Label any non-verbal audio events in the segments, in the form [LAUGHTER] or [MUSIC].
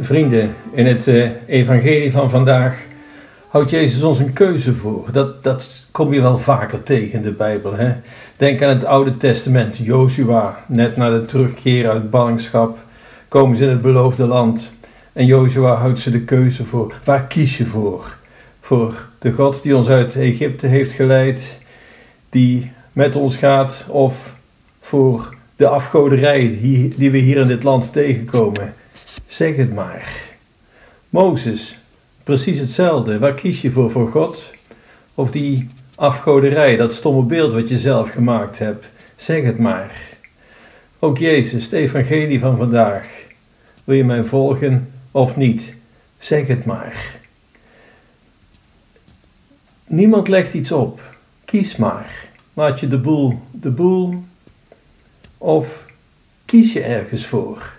Vrienden, in het uh, evangelie van vandaag houdt Jezus ons een keuze voor. Dat, dat kom je wel vaker tegen in de Bijbel. Hè? Denk aan het Oude Testament, Joshua, net na de terugkeer uit ballingschap, komen ze in het beloofde land. En Joshua houdt ze de keuze voor. Waar kies je voor? Voor de God die ons uit Egypte heeft geleid, die met ons gaat, of voor de afgoderij die, die we hier in dit land tegenkomen? Zeg het maar. Mozes, precies hetzelfde. Waar kies je voor? Voor God? Of die afgoderij, dat stomme beeld wat je zelf gemaakt hebt? Zeg het maar. Ook Jezus, het evangelie van vandaag. Wil je mij volgen of niet? Zeg het maar. Niemand legt iets op. Kies maar. Laat je de boel de boel of kies je ergens voor?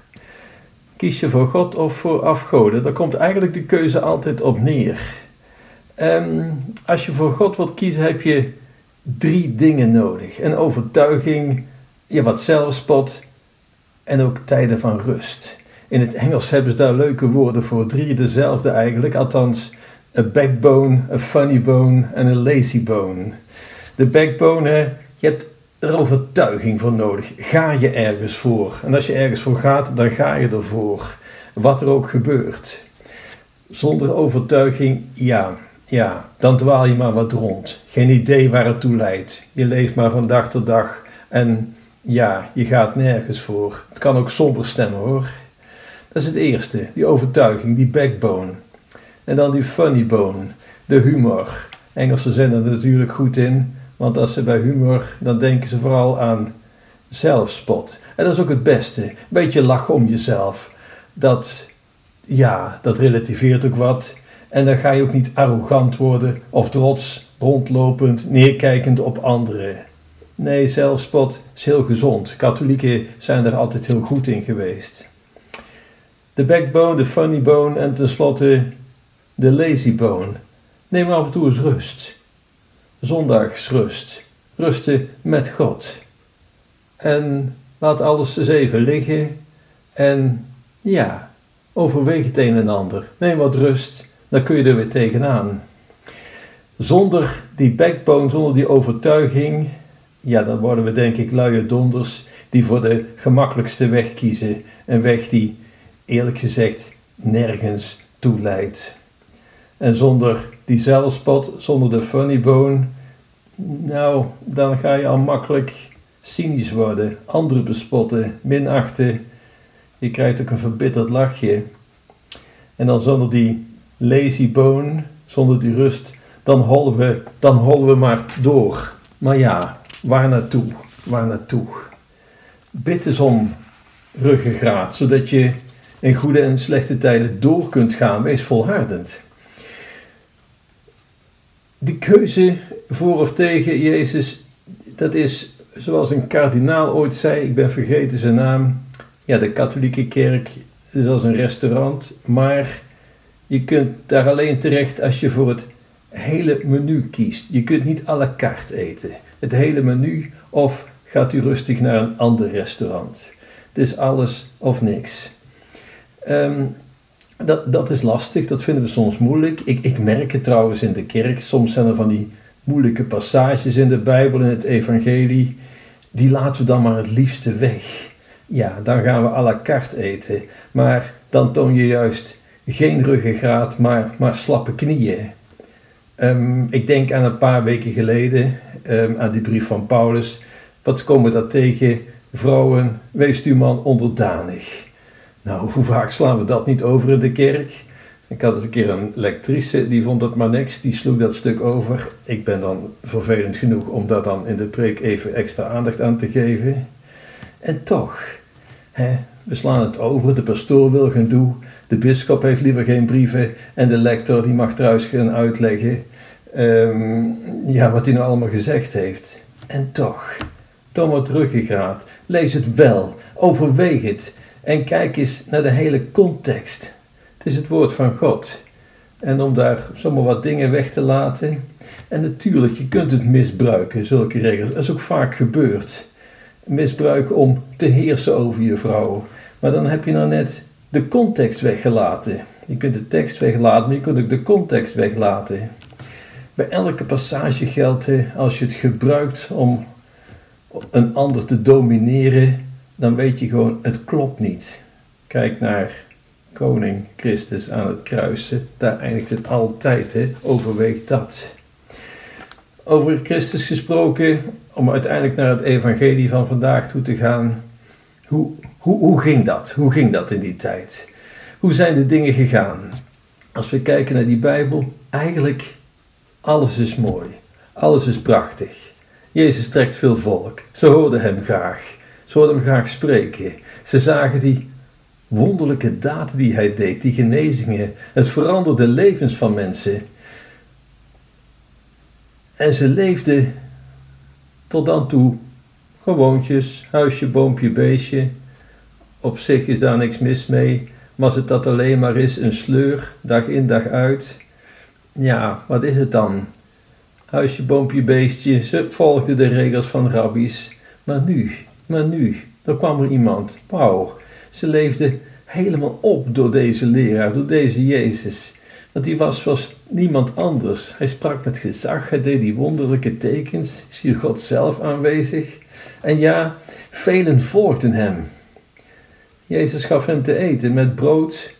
Kies je voor God of voor afgoden? Daar komt eigenlijk de keuze altijd op neer. Um, als je voor God wilt kiezen, heb je drie dingen nodig: een overtuiging, je wat zelfspot en ook tijden van rust. In het Engels hebben ze daar leuke woorden voor, drie dezelfde eigenlijk, althans een backbone, een funny bone en een lazy bone. De backbone, je hebt er overtuiging voor nodig. Ga je ergens voor? En als je ergens voor gaat, dan ga je ervoor. Wat er ook gebeurt. Zonder overtuiging, ja, ja, dan dwaal je maar wat rond. Geen idee waar het toe leidt. Je leeft maar van dag tot dag en ja, je gaat nergens voor. Het kan ook somber stemmen hoor. Dat is het eerste, die overtuiging, die backbone. En dan die funny bone, de humor. Engelsen zijn er natuurlijk goed in. Want als ze bij humor, dan denken ze vooral aan zelfspot. En dat is ook het beste. Een beetje lachen om jezelf. Dat, ja, dat relativeert ook wat. En dan ga je ook niet arrogant worden of trots, rondlopend, neerkijkend op anderen. Nee, zelfspot is heel gezond. Katholieken zijn er altijd heel goed in geweest. De backbone, de funny bone en tenslotte de lazy bone. Neem af en toe eens rust zondagsrust. Rusten met God. En laat alles eens even liggen. En ja, overweeg het een en ander. Neem wat rust, dan kun je er weer tegenaan. Zonder die backbone, zonder die overtuiging, ja, dan worden we denk ik luie donders die voor de gemakkelijkste weg kiezen. Een weg die, eerlijk gezegd, nergens toe leidt. En zonder die zelfspot, zonder de funny bone, nou, dan ga je al makkelijk cynisch worden, anderen bespotten, minachten. Je krijgt ook een verbitterd lachje. En dan zonder die lazy bone, zonder die rust, dan hollen we, dan hollen we maar door. Maar ja, waar naartoe? Waar naartoe? Bid eens om ruggengraat, zodat je in goede en slechte tijden door kunt gaan. Wees volhardend. Die keuze voor of tegen Jezus, dat is zoals een kardinaal ooit zei, ik ben vergeten zijn naam. Ja, de katholieke kerk is als een restaurant, maar je kunt daar alleen terecht als je voor het hele menu kiest. Je kunt niet à la carte eten. Het hele menu of gaat u rustig naar een ander restaurant. Het is alles of niks. Um, dat, dat is lastig, dat vinden we soms moeilijk. Ik, ik merk het trouwens in de kerk. Soms zijn er van die moeilijke passages in de Bijbel, in het Evangelie. Die laten we dan maar het liefste weg. Ja, dan gaan we à la carte eten. Maar dan toon je juist geen ruggengraat, maar, maar slappe knieën. Um, ik denk aan een paar weken geleden, um, aan die brief van Paulus. Wat komen we daar tegen? Vrouwen, wees uw man onderdanig. Nou, [LAUGHS] hoe vaak slaan we dat niet over in de kerk? Ik had eens een keer een lectrice, die vond dat maar niks, die sloeg dat stuk over. Ik ben dan vervelend genoeg om daar dan in de preek even extra aandacht aan te geven. En toch, hè, we slaan het over, de pastoor wil geen doe, de bischop heeft liever geen brieven en de lector die mag trouwens gaan uitleggen um, ja, wat hij nou allemaal gezegd heeft. En toch, toon wat ruggengraat, lees het wel, overweeg het en kijk eens naar de hele context. Het is het woord van God. En om daar zomaar wat dingen weg te laten. En natuurlijk, je kunt het misbruiken, zulke regels. Dat is ook vaak gebeurd. Misbruiken om te heersen over je vrouw. Maar dan heb je nou net de context weggelaten. Je kunt de tekst weglaten, maar je kunt ook de context weglaten. Bij elke passage geldt, als je het gebruikt om een ander te domineren, dan weet je gewoon, het klopt niet. Kijk naar koning Christus aan het kruisen, daar eindigt het altijd, hè? overweeg dat. Over Christus gesproken, om uiteindelijk naar het evangelie van vandaag toe te gaan. Hoe, hoe, hoe ging dat? Hoe ging dat in die tijd? Hoe zijn de dingen gegaan? Als we kijken naar die Bijbel, eigenlijk alles is mooi. Alles is prachtig. Jezus trekt veel volk. Ze hoorden hem graag. Ze hoorden hem graag spreken. Ze zagen die wonderlijke daden die hij deed, die genezingen. Het veranderde levens van mensen. En ze leefden tot dan toe gewoontjes, huisje, boompje, beestje. Op zich is daar niks mis mee, maar als het dat alleen maar is, een sleur, dag in dag uit. Ja, wat is het dan? Huisje, boompje, beestje, ze volgden de regels van rabbies. Maar nu, maar nu, er kwam er iemand, wauw, ze leefde helemaal op door deze leraar, door deze Jezus. Want die was zoals niemand anders. Hij sprak met gezag, hij deed die wonderlijke tekens, is hier God zelf aanwezig. En ja, velen volgden hem. Jezus gaf hem te eten met brood.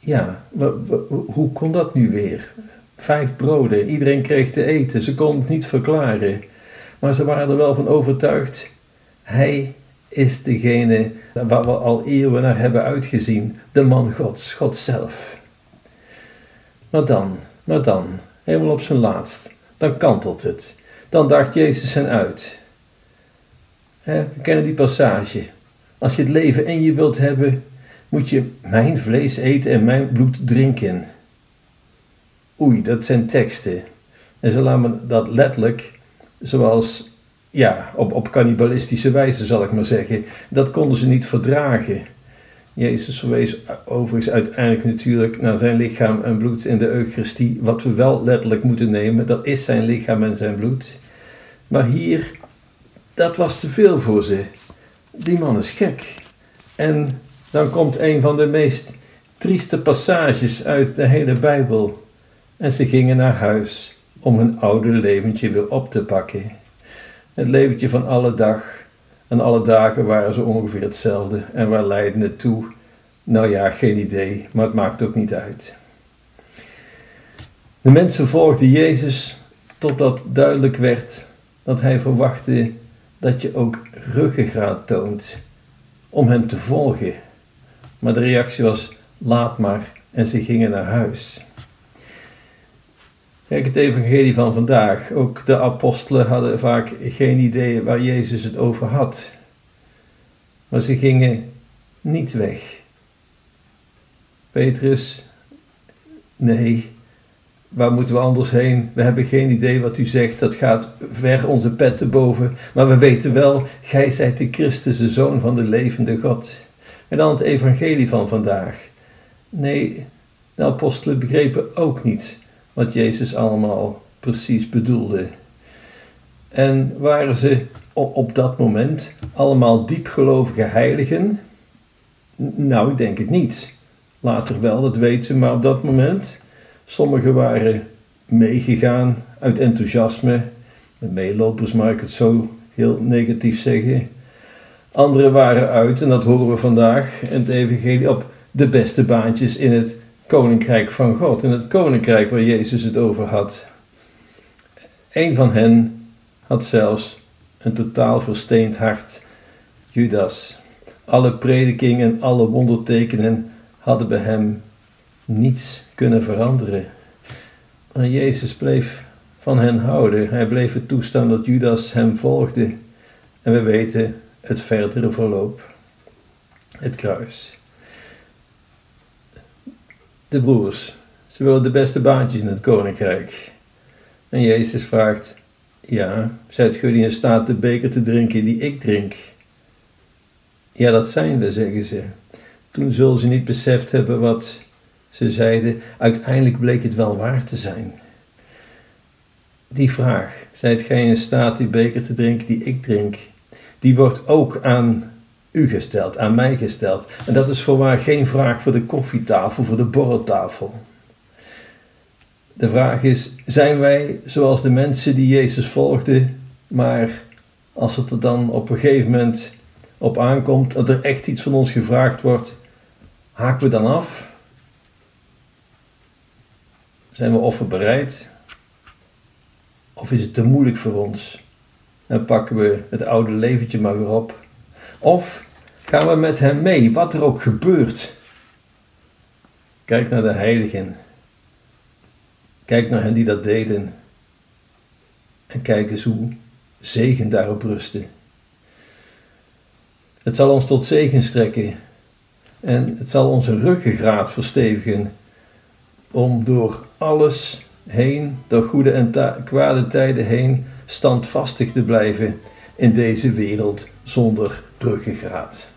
Ja, hoe kon dat nu weer? Vijf broden, iedereen kreeg te eten, ze konden het niet verklaren. Maar ze waren er wel van overtuigd, hij is degene waar we al eeuwen naar hebben uitgezien, de man Gods, God zelf. Maar dan, maar dan, helemaal op zijn laatst, dan kantelt het. Dan daagt Jezus hen uit. we kennen die passage. Als je het leven in je wilt hebben, moet je mijn vlees eten en mijn bloed drinken. Oei, dat zijn teksten. En ze laten dat letterlijk, zoals ja, op, op cannibalistische wijze zal ik maar zeggen. Dat konden ze niet verdragen. Jezus verwees overigens uiteindelijk natuurlijk naar zijn lichaam en bloed in de Eucharistie. Wat we wel letterlijk moeten nemen, dat is zijn lichaam en zijn bloed. Maar hier, dat was te veel voor ze. Die man is gek. En dan komt een van de meest trieste passages uit de hele Bijbel. En ze gingen naar huis om hun oude leventje weer op te pakken. Het leventje van alle dag en alle dagen waren zo ongeveer hetzelfde. En waar leidde het toe? Nou ja, geen idee, maar het maakt ook niet uit. De mensen volgden Jezus totdat duidelijk werd dat hij verwachtte dat je ook ruggengraat toont om hem te volgen. Maar de reactie was: laat maar, en ze gingen naar huis. Kijk, het evangelie van vandaag. Ook de apostelen hadden vaak geen idee waar Jezus het over had. Maar ze gingen niet weg. Petrus, nee, waar moeten we anders heen? We hebben geen idee wat u zegt, dat gaat ver onze pet te boven. Maar we weten wel, gij zijt de Christus, de Zoon van de levende God. En dan het evangelie van vandaag. Nee, de apostelen begrepen ook niet wat Jezus allemaal precies bedoelde. En waren ze op, op dat moment allemaal diepgelovige heiligen? Nou, ik denk het niet. Later wel, dat weten ze, maar op dat moment. Sommigen waren meegegaan uit enthousiasme. Meelopers, mag ik het zo heel negatief zeggen. Anderen waren uit, en dat horen we vandaag in het Evangelie, op de beste baantjes in het koninkrijk van God, in het koninkrijk waar Jezus het over had. Een van hen had zelfs een totaal versteend hart, Judas. Alle predikingen en alle wondertekenen hadden bij hem niets kunnen veranderen. Maar Jezus bleef van hen houden. Hij bleef het toestaan dat Judas hem volgde. En we weten het verdere verloop. Het kruis de broers. Ze willen de beste baantjes in het koninkrijk. En Jezus vraagt: Ja, zijt jullie in staat de beker te drinken die ik drink? Ja, dat zijn we, zeggen ze. Toen zullen ze niet beseft hebben wat ze zeiden. Uiteindelijk bleek het wel waar te zijn. Die vraag, zijt gij in staat die beker te drinken die ik drink, die wordt ook aan u gesteld, aan mij gesteld. En dat is voorwaar geen vraag voor de koffietafel, voor de borreltafel. De vraag is: zijn wij zoals de mensen die Jezus volgden, maar als het er dan op een gegeven moment op aankomt dat er echt iets van ons gevraagd wordt, haken we dan af? Zijn we offer bereid? Of is het te moeilijk voor ons? En pakken we het oude leventje maar weer op? Of gaan we met hem mee, wat er ook gebeurt? Kijk naar de heiligen. Kijk naar hen die dat deden. En kijk eens hoe zegen daarop rustte. Het zal ons tot zegen strekken en het zal onze ruggengraat verstevigen om door alles heen, door goede en kwade tijden heen, standvastig te blijven in deze wereld zonder ruggengraat.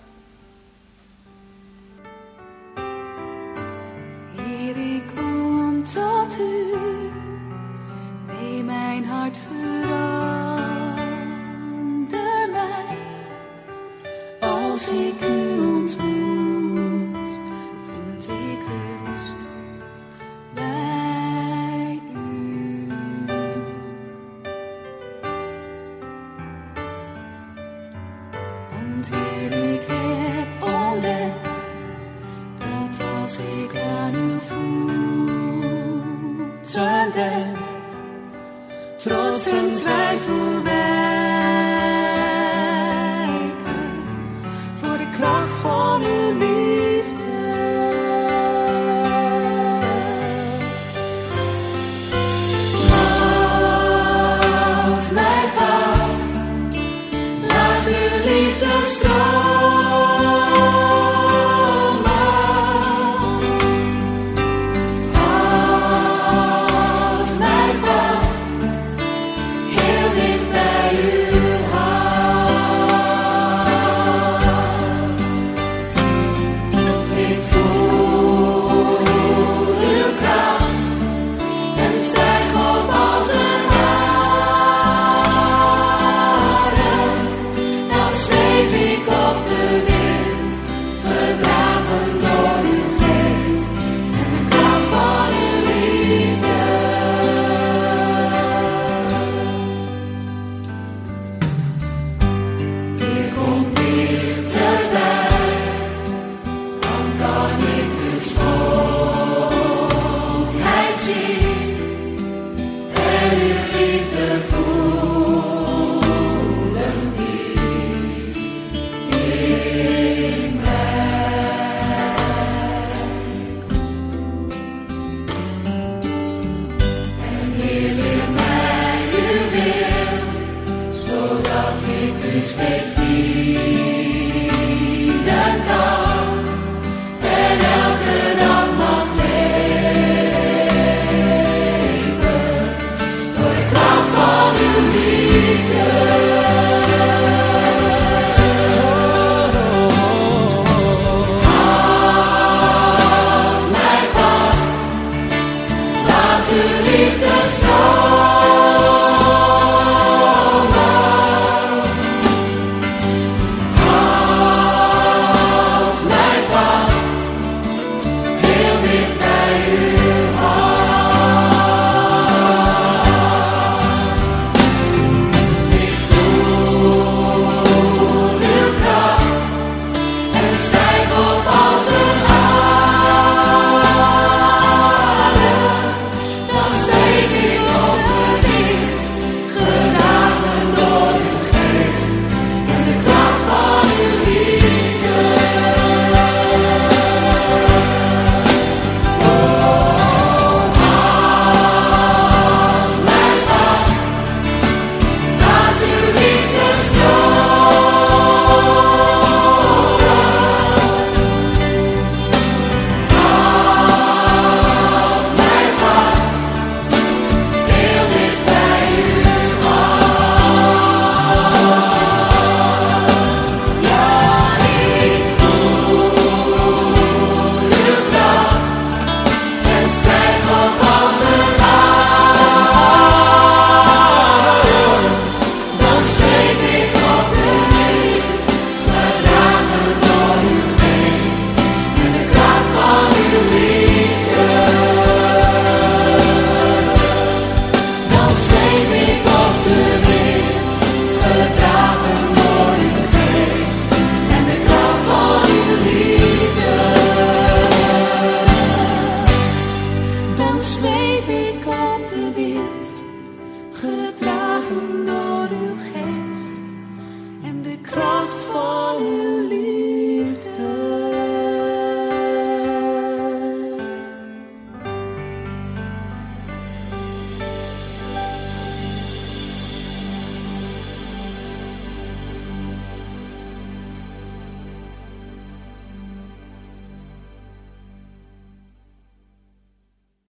leef ik op de winst gedragen door uw